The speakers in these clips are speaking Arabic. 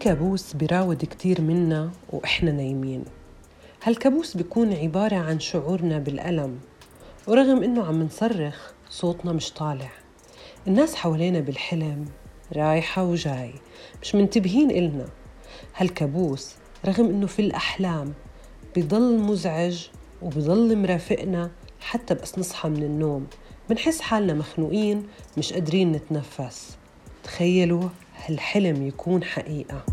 كابوس بيراود كتير منا وإحنا نايمين. هالكابوس بيكون عبارة عن شعورنا بالألم ورغم إنه عم نصرخ صوتنا مش طالع. الناس حوالينا بالحلم رايحة وجاي مش منتبهين إلنا. هالكابوس رغم إنه في الأحلام بضل مزعج وبضل مرافقنا حتى بس نصحى من النوم. بنحس حالنا مخنوقين مش قادرين نتنفس. تخيلوا هالحلم يكون حقيقة.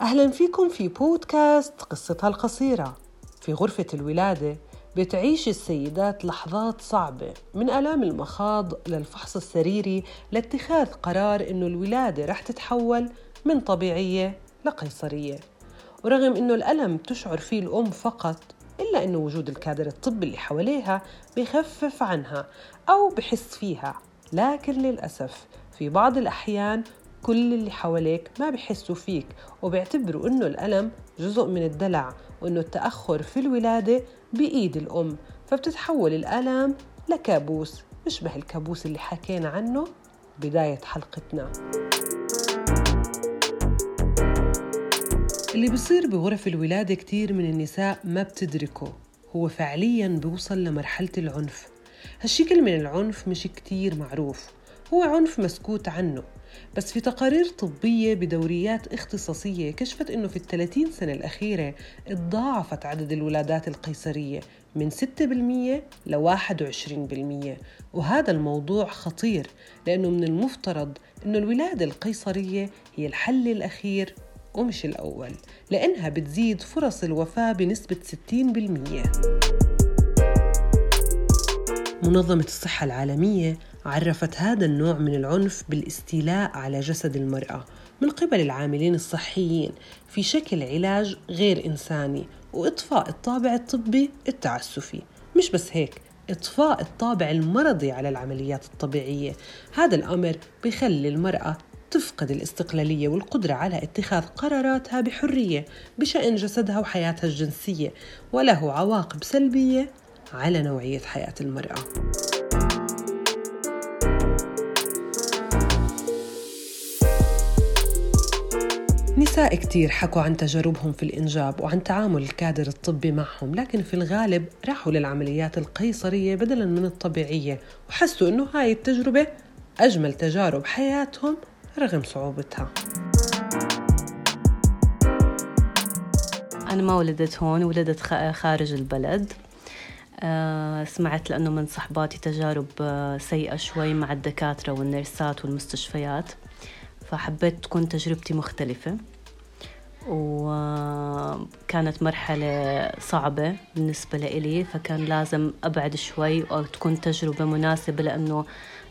أهلا فيكم في بودكاست قصتها القصيرة. في غرفة الولادة بتعيش السيدات لحظات صعبة من آلام المخاض للفحص السريري لاتخاذ قرار إنه الولادة رح تتحول من طبيعية لقيصرية. ورغم إنه الألم تشعر فيه الأم فقط إلا إنه وجود الكادر الطبي اللي حواليها بخفف عنها أو بحس فيها. لكن للأسف في بعض الأحيان كل اللي حواليك ما بحسوا فيك وبيعتبروا إنه الألم جزء من الدلع وإنه التأخر في الولادة بإيد الأم. فبتتحول الآلام لكابوس بيشبه الكابوس اللي حكينا عنه بداية حلقتنا. اللي بصير بغرف الولادة كتير من النساء ما بتدركه هو فعليا بيوصل لمرحلة العنف. هالشكل من العنف مش كتير معروف. هو عنف مسكوت عنه بس في تقارير طبية بدوريات اختصاصية كشفت أنه في الثلاثين سنة الأخيرة تضاعفت عدد الولادات القيصرية من 6% ل 21% وهذا الموضوع خطير لأنه من المفترض أنه الولادة القيصرية هي الحل الأخير ومش الأول لأنها بتزيد فرص الوفاة بنسبة 60% منظمة الصحة العالمية عرفت هذا النوع من العنف بالاستيلاء على جسد المرأة من قبل العاملين الصحيين في شكل علاج غير إنساني وإطفاء الطابع الطبي التعسفي. مش بس هيك إطفاء الطابع المرضي على العمليات الطبيعية. هذا الأمر بخلي المرأة تفقد الاستقلالية والقدرة على اتخاذ قراراتها بحرية بشأن جسدها وحياتها الجنسية وله عواقب سلبية على نوعية حياة المرأة. نساء كتير حكوا عن تجاربهم في الإنجاب وعن تعامل الكادر الطبي معهم لكن في الغالب راحوا للعمليات القيصرية بدلا من الطبيعية وحسوا أنه هاي التجربة أجمل تجارب حياتهم رغم صعوبتها أنا ما ولدت هون ولدت خارج البلد سمعت لأنه من صحباتي تجارب آه، سيئة شوي مع الدكاترة والنيرسات والمستشفيات. فحبيت تكون تجربتي مختلفة. وكانت مرحلة صعبة بالنسبة لإلي فكان لازم أبعد شوي أو تكون تجربة مناسبة لأنه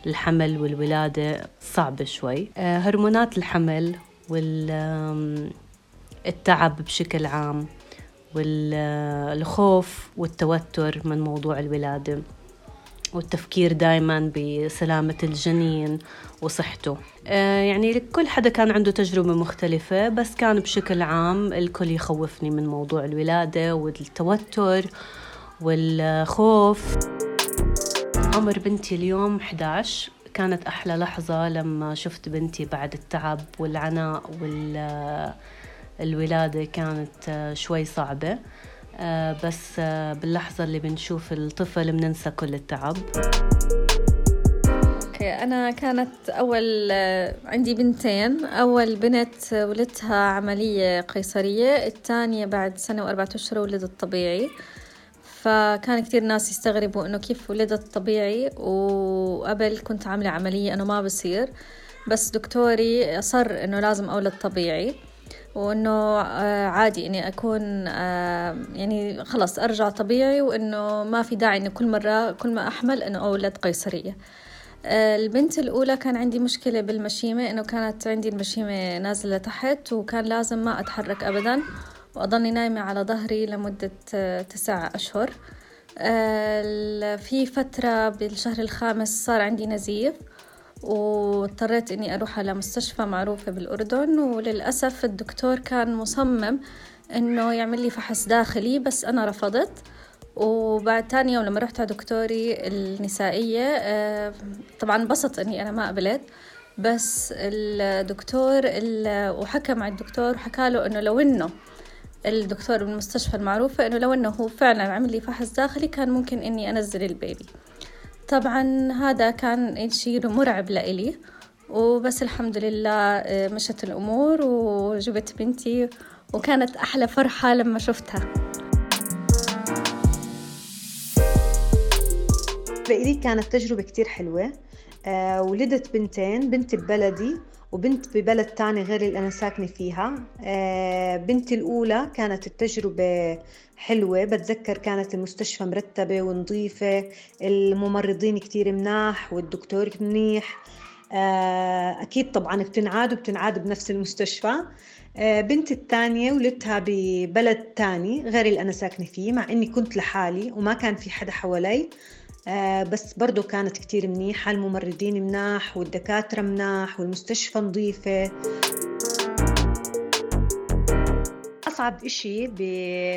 الحمل والولادة صعبة شوي. آه، هرمونات الحمل والتعب بشكل عام والخوف والتوتر من موضوع الولادة والتفكير دائما بسلامة الجنين وصحته. آه، يعني كل حدا كان عنده تجربة مختلفة بس كان بشكل عام الكل يخوفني من موضوع الولادة والتوتر والخوف. عمر بنتي اليوم 11 كانت أحلى لحظة لما شفت بنتي بعد التعب والعناء والولادة كانت شوي صعبة آه، بس آه، باللحظة اللي بنشوف الطفل بننسى كل التعب. أنا كانت آه، عندي بنتين. أول بنت ولدتها عملية قيصرية الثانية بعد سنة وأربعة أشهر ولدت طبيعي فكان كتير ناس يستغربوا إنه كيف ولدت طبيعي وقبل كنت عاملة عملية إنه ما بصير بس دكتوري أصر إنه لازم أولد طبيعي. وإنه آه، عادي إني أكون آه، يعني خلص أرجع طبيعي وإنه ما في داعي إنه كل مرة كل ما أحمل إنه أولد قيصرية آه، البنت الأولى كان عندي مشكلة بالمشيمة إنه كانت عندي المشيمة نازلة تحت وكان لازم ما أتحرك أبدا وأضلني نايمة على ظهري لمدة تسعة أشهر. في فترة بالشهر الخامس صار عندي نزيف واضطريت إني أروح على مستشفى معروفة بالأردن وللأسف الدكتور كان مصمم إنه يعمل لي فحص داخلي بس أنا رفضت. وبعد تاني يوم لما رحت على دكتوري النسائية طبعا انبسط إني أنا ما قبلت. بس الدكتور وحكى مع الدكتور وحكى له إنه لو إنه الدكتور بالمستشفى المعروفة إنه لو إنه هو فعلا عمل لي فحص داخلي كان ممكن إني أنزل البيبي. طبعا هذا كان شيء مرعب لإلي وبس الحمد لله آه، مشت الأمور وجبت بنتي وكانت أحلى فرحة لما شفتها. لإلي كانت تجربة كتير حلوة آه ولدت بنتين بنت ببلدي وبنت ببلد تاني غير اللي أنا ساكنة فيها. آه بنتي الأولى كانت التجربة حلوة. بتذكر كانت المستشفى مرتبة ونظيفة الممرضين كتير مناح والدكتور منيح. آه أكيد طبعا بتنعاد وبتنعاد بنفس المستشفى. آه بنتي الثانية ولدتها ببلد تاني غير اللي أنا ساكنة فيه مع إني كنت لحالي وما كان في حدا حوالي. آه بس برضو كانت كتير منيحة الممرضين مناح والدكاترة مناح والمستشفى نظيفة. أصعب إشي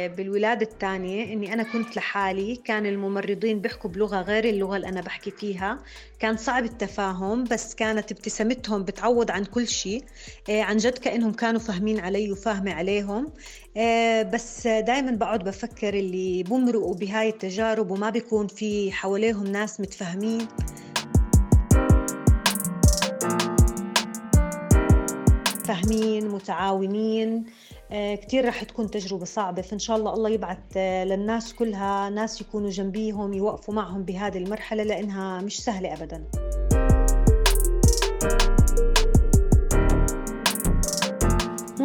بالولادة الثانية إني أنا كنت لحالي كان الممرضين بيحكوا بلغة غير اللغة اللي أنا بحكي فيها. كان صعب التفاهم بس كانت ابتسامتهم بتعوض عن كل شيء آه عن جد كأنهم كانوا فاهمين علي وفاهمة عليهم. آه بس دائما بقعد بفكر اللي بمرقوا بهاي التجارب وما بيكون في حواليهم ناس متفاهمين. فاهمين متعاونين. كتير رح تكون تجربة صعبة. فإن شاء الله الله يبعث آه، للناس كلها ناس يكونوا جنبيهم يوقفوا معهم بهذه المرحلة لأنها مش سهلة أبداً.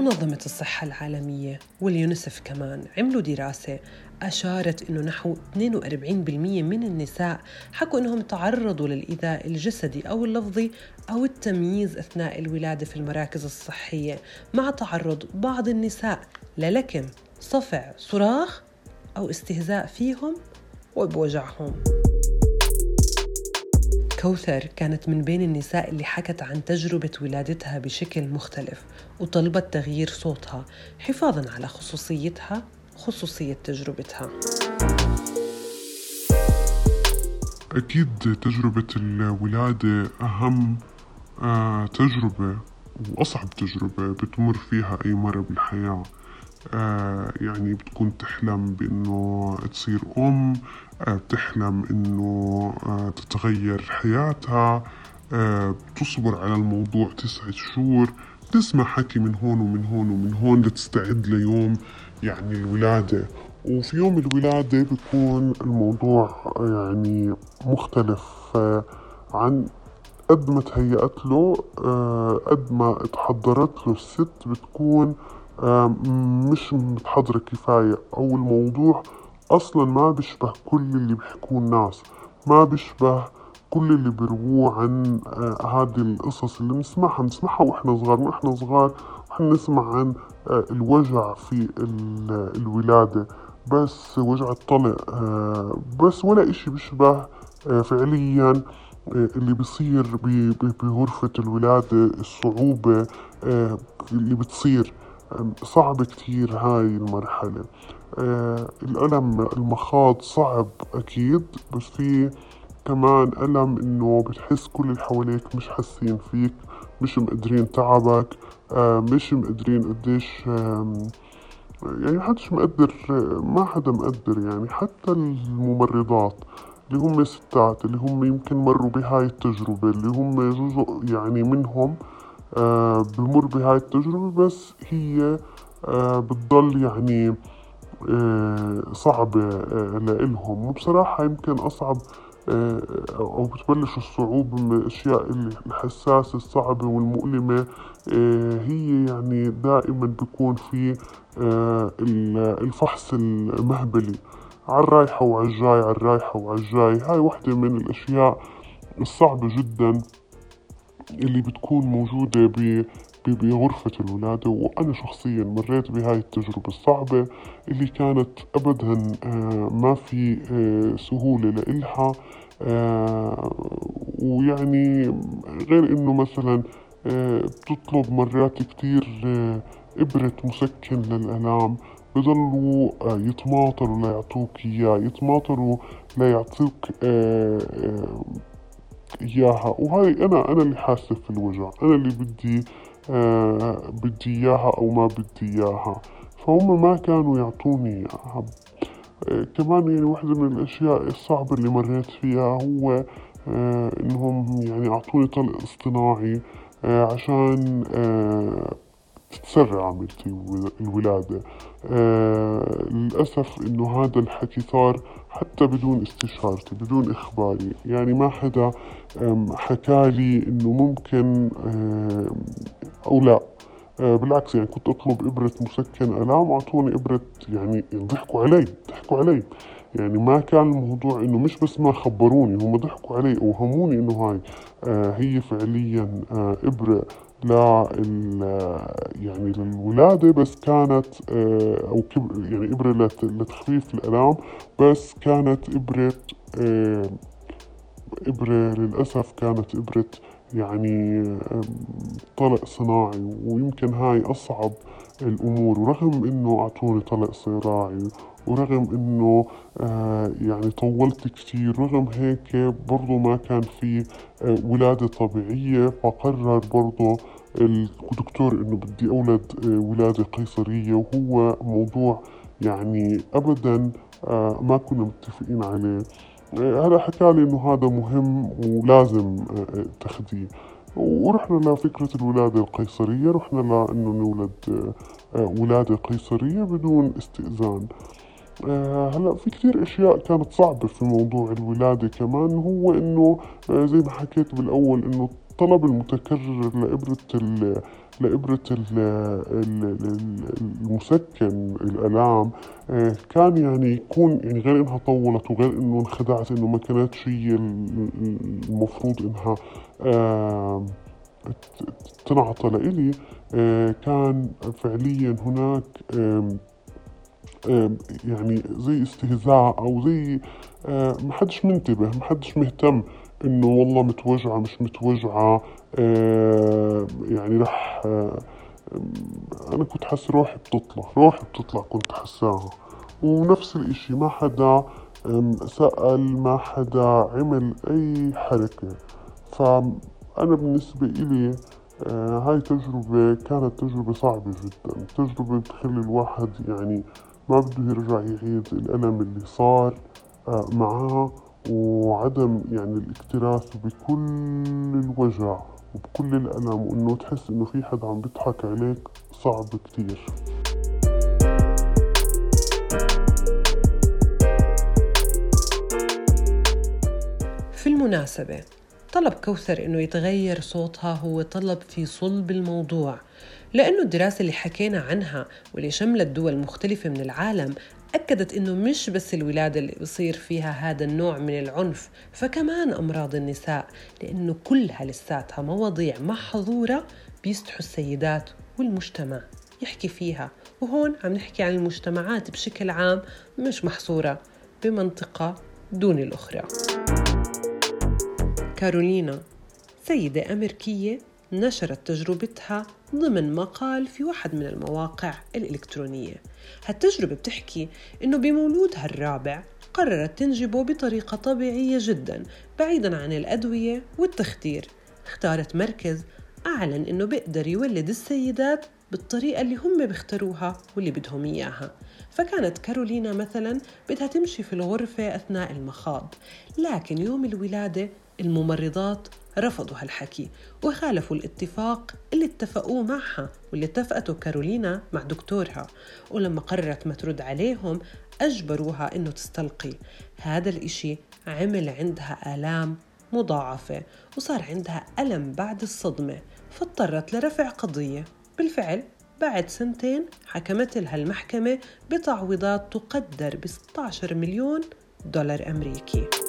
منظمة الصحة العالمية واليونسف كمان عملوا دراسة أشارت أنه نحو 42% من النساء حكوا أنهم تعرضوا للإيذاء الجسدي أو اللفظي أو التمييز أثناء الولادة في المراكز الصحية مع تعرض بعض النساء للكم صفع صراخ أو استهزاء فيهم وبوجعهم. كوثر كانت من بين النساء اللي حكت عن تجربة ولادتها بشكل مختلف وطلبت تغيير صوتها حفاظا على خصوصيتها خصوصية تجربتها. أكيد تجربة الولادة أهم آه، تجربة وأصعب تجربة بتمر فيها أي مرة بالحياة. آه يعني بتكون تحلم بأنه تصير أم آه بتحلم أنه آه تتغير حياتها بتصبر على الموضوع تسعة شهور تسمع حكي من هون ومن هون ومن هون لتستعد ليوم يعني الولادة. وفي يوم الولادة بيكون الموضوع يعني مختلف عن قد ما تهيأت له قد ما تحضرت له الست بتكون مش متحضرة كفاية. أو الموضوع أصلا ما بيشبه كل اللي بيحكوه الناس. ما بيشبه كل اللي بيرووه عن هذه القصص اللي بنسمعها. بنسمعها وإحنا صغار. وإحنا صغار نسمع عن آه، الوجع في الولادة. بس وجع الطلق آه، بس ولا إشي بيشبه آه، فعليا اللي بيصير بغرفة الولادة الصعوبة اللي بتصير. صعب كتير هاي المرحلة. الألم المخاض صعب أكيد بس في كمان ألم إنه بتحس كل اللي حواليك مش حاسين فيك مش مقدرين تعبك آه، مش مقدرين قديش يعني محدش مقدر ما حدا مقدر يعني حتى الممرضات اللي هم ستات اللي هم يمكن مروا بهاي التجربة اللي هم جزء يعني منهم آه بمر بهاي التجربة بس هي آه بتضل يعني آه صعبة آه لإلهم. وبصراحة يمكن أصعب آه، أو بتبلش الصعوبة من الأشياء الحساسة الصعبة والمؤلمة آه، هي يعني دائما بيكون في آه، الفحص المهبلي. على الرايحة وعلى الجاي على الرايحة وعلى الجاي هاي واحدة من الأشياء الصعبة جدا. اللي بتكون موجودة بغرفة الولادة وأنا شخصيا مريت بهاي التجربة الصعبة اللي كانت أبدا ما في سهولة لإلها ويعني غير إنه مثلا بتطلب مرات كتير إبرة مسكن للآلام بضلوا يتماطروا ليعطوك إياه يتماطروا ليعطوك إياها. وهاي أنا أنا اللي حاسة في الوجع. أنا اللي بدي آه بدي إياها أو ما بدي إياها. فهم ما كانوا يعطوني إياها. آه كمان يعني واحدة من الأشياء الصعبة اللي مريت فيها هو آه إنهم يعني أعطوني طلق اصطناعي آه عشان آه تتسرع عملية الولادة. آه للأسف إنه هذا الحكي صار حتى بدون استشارتي بدون إخباري. يعني ما حدا حكالي إنه ممكن أو لا. آه بالعكس يعني كنت أطلب إبرة مسكن ألام أعطوني إبرة يعني ضحكوا علي ضحكوا علي. يعني ما كان الموضوع إنه مش بس ما خبروني هم ضحكوا علي أوهموني إنه هاي آه هي فعليا آه إبرة لل يعني للولادة بس كانت آه، أو يعني إبرة لتخفيف الآلام بس كانت إبرة آه، إبرة للأسف كانت إبرة يعني طلق صناعي ويمكن هاي أصعب الأمور ورغم إنه أعطوني طلق صناعي ورغم إنه آه يعني طولت كتير رغم هيك برضو ما كان في آه ولادة طبيعية فقرر برضو الدكتور إنه بدي أولد آه ولادة قيصرية وهو موضوع يعني أبدا آه ما كنا متفقين عليه. هلا حكى لي إنه هذا مهم ولازم آه، تاخذيه ورحنا لفكرة الولادة القيصرية رحنا لأنه نولد آه، آه، ولادة قيصرية بدون استئذان. هلا في كثير أشياء كانت صعبة في موضوع الولادة كمان. هو إنه زي ما حكيت بالأول إنه الطلب المتكرر لإبرة لإبرة المسكن الآلام آه، كان يعني يكون يعني غير إنها طولت وغير إنه انخدعت إنه ما كانتش هي المفروض إنها تنعطى لإلي. آه، كان فعليا هناك يعني زي استهزاء أو زي آه، محدش منتبه محدش مهتم. إنه والله متوجعة مش متوجعة. آه يعني رح آه أنا كنت حاسس روحي بتطلع روحي بتطلع كنت حساها ونفس الإشي ما حدا سأل ما حدا عمل أي حركة. فأنا بالنسبة إلي آه هاي تجربة كانت تجربة صعبة جدا. تجربة بتخلي الواحد يعني ما بده يرجع يعيد الألم اللي صار آه معاه. وعدم يعني الاكتراث بكل الوجع وبكل الألم وإنه تحس إنه في حد عم بيضحك عليك صعب كتير. في المناسبة طلب كوثر إنه يتغير صوتها هو طلب في صلب الموضوع. لأنه الدراسة اللي حكينا عنها واللي شملت دول مختلفة من العالم أكدت إنه مش بس الولادة اللي بصير فيها هذا النوع من العنف فكمان أمراض النساء لأنه كلها لساتها مواضيع محظورة بيستحوا السيدات والمجتمع يحكي فيها. وهون عم نحكي عن المجتمعات بشكل عام مش محصورة بمنطقة دون الأخرى. كارولينا سيدة أمريكية نشرت تجربتها ضمن مقال في واحد من المواقع الإلكترونية. هالتجربة بتحكي إنه بمولودها الرابع قررت تنجبه بطريقة طبيعية جدا بعيدا عن الأدوية والتخدير. اختارت مركز أعلن إنه بيقدر يولد السيدات بالطريقة اللي هم بيختاروها واللي بدهم إياها. فكانت كارولينا مثلا بدها تمشي في الغرفة أثناء المخاض لكن يوم الولادة الممرضات رفضوا هالحكي وخالفوا الاتفاق اللي اتفقوه معها واللي اتفقته كارولينا مع دكتورها. ولما قررت ما ترد عليهم أجبروها إنه تستلقي. هذا الإشي عمل عندها آلام مضاعفة وصار عندها ألم بعد الصدمة فاضطرت لرفع قضية. بالفعل بعد سنتين حكمت لها المحكمة بتعويضات تقدر ب 16 مليون دولار أمريكي.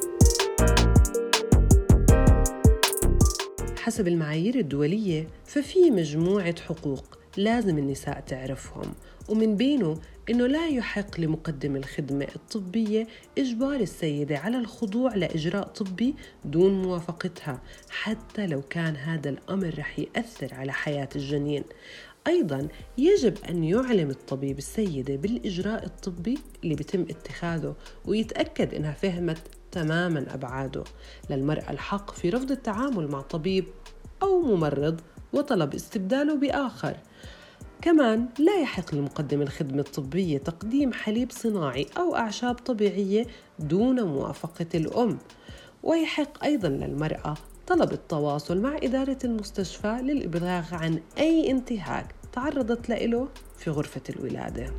حسب المعايير الدولية ففي مجموعة حقوق لازم النساء تعرفهم. ومن بينه أنه لا يحق لمقدم الخدمة الطبية إجبار السيدة على الخضوع لإجراء طبي دون موافقتها حتى لو كان هذا الأمر رح يأثر على حياة الجنين. أيضا يجب أن يعلم الطبيب السيدة بالإجراء الطبي اللي بيتم اتخاذه ويتأكد أنها فهمت تماما أبعاده. للمرأة الحق في رفض التعامل مع طبيب أو ممرض وطلب استبداله بآخر. كمان لا يحق لمقدم الخدمة الطبية تقديم حليب صناعي أو أعشاب طبيعية دون موافقة الأم. ويحق أيضا للمرأة طلب التواصل مع إدارة المستشفى للإبلاغ عن أي انتهاك تعرضت له في غرفة الولادة.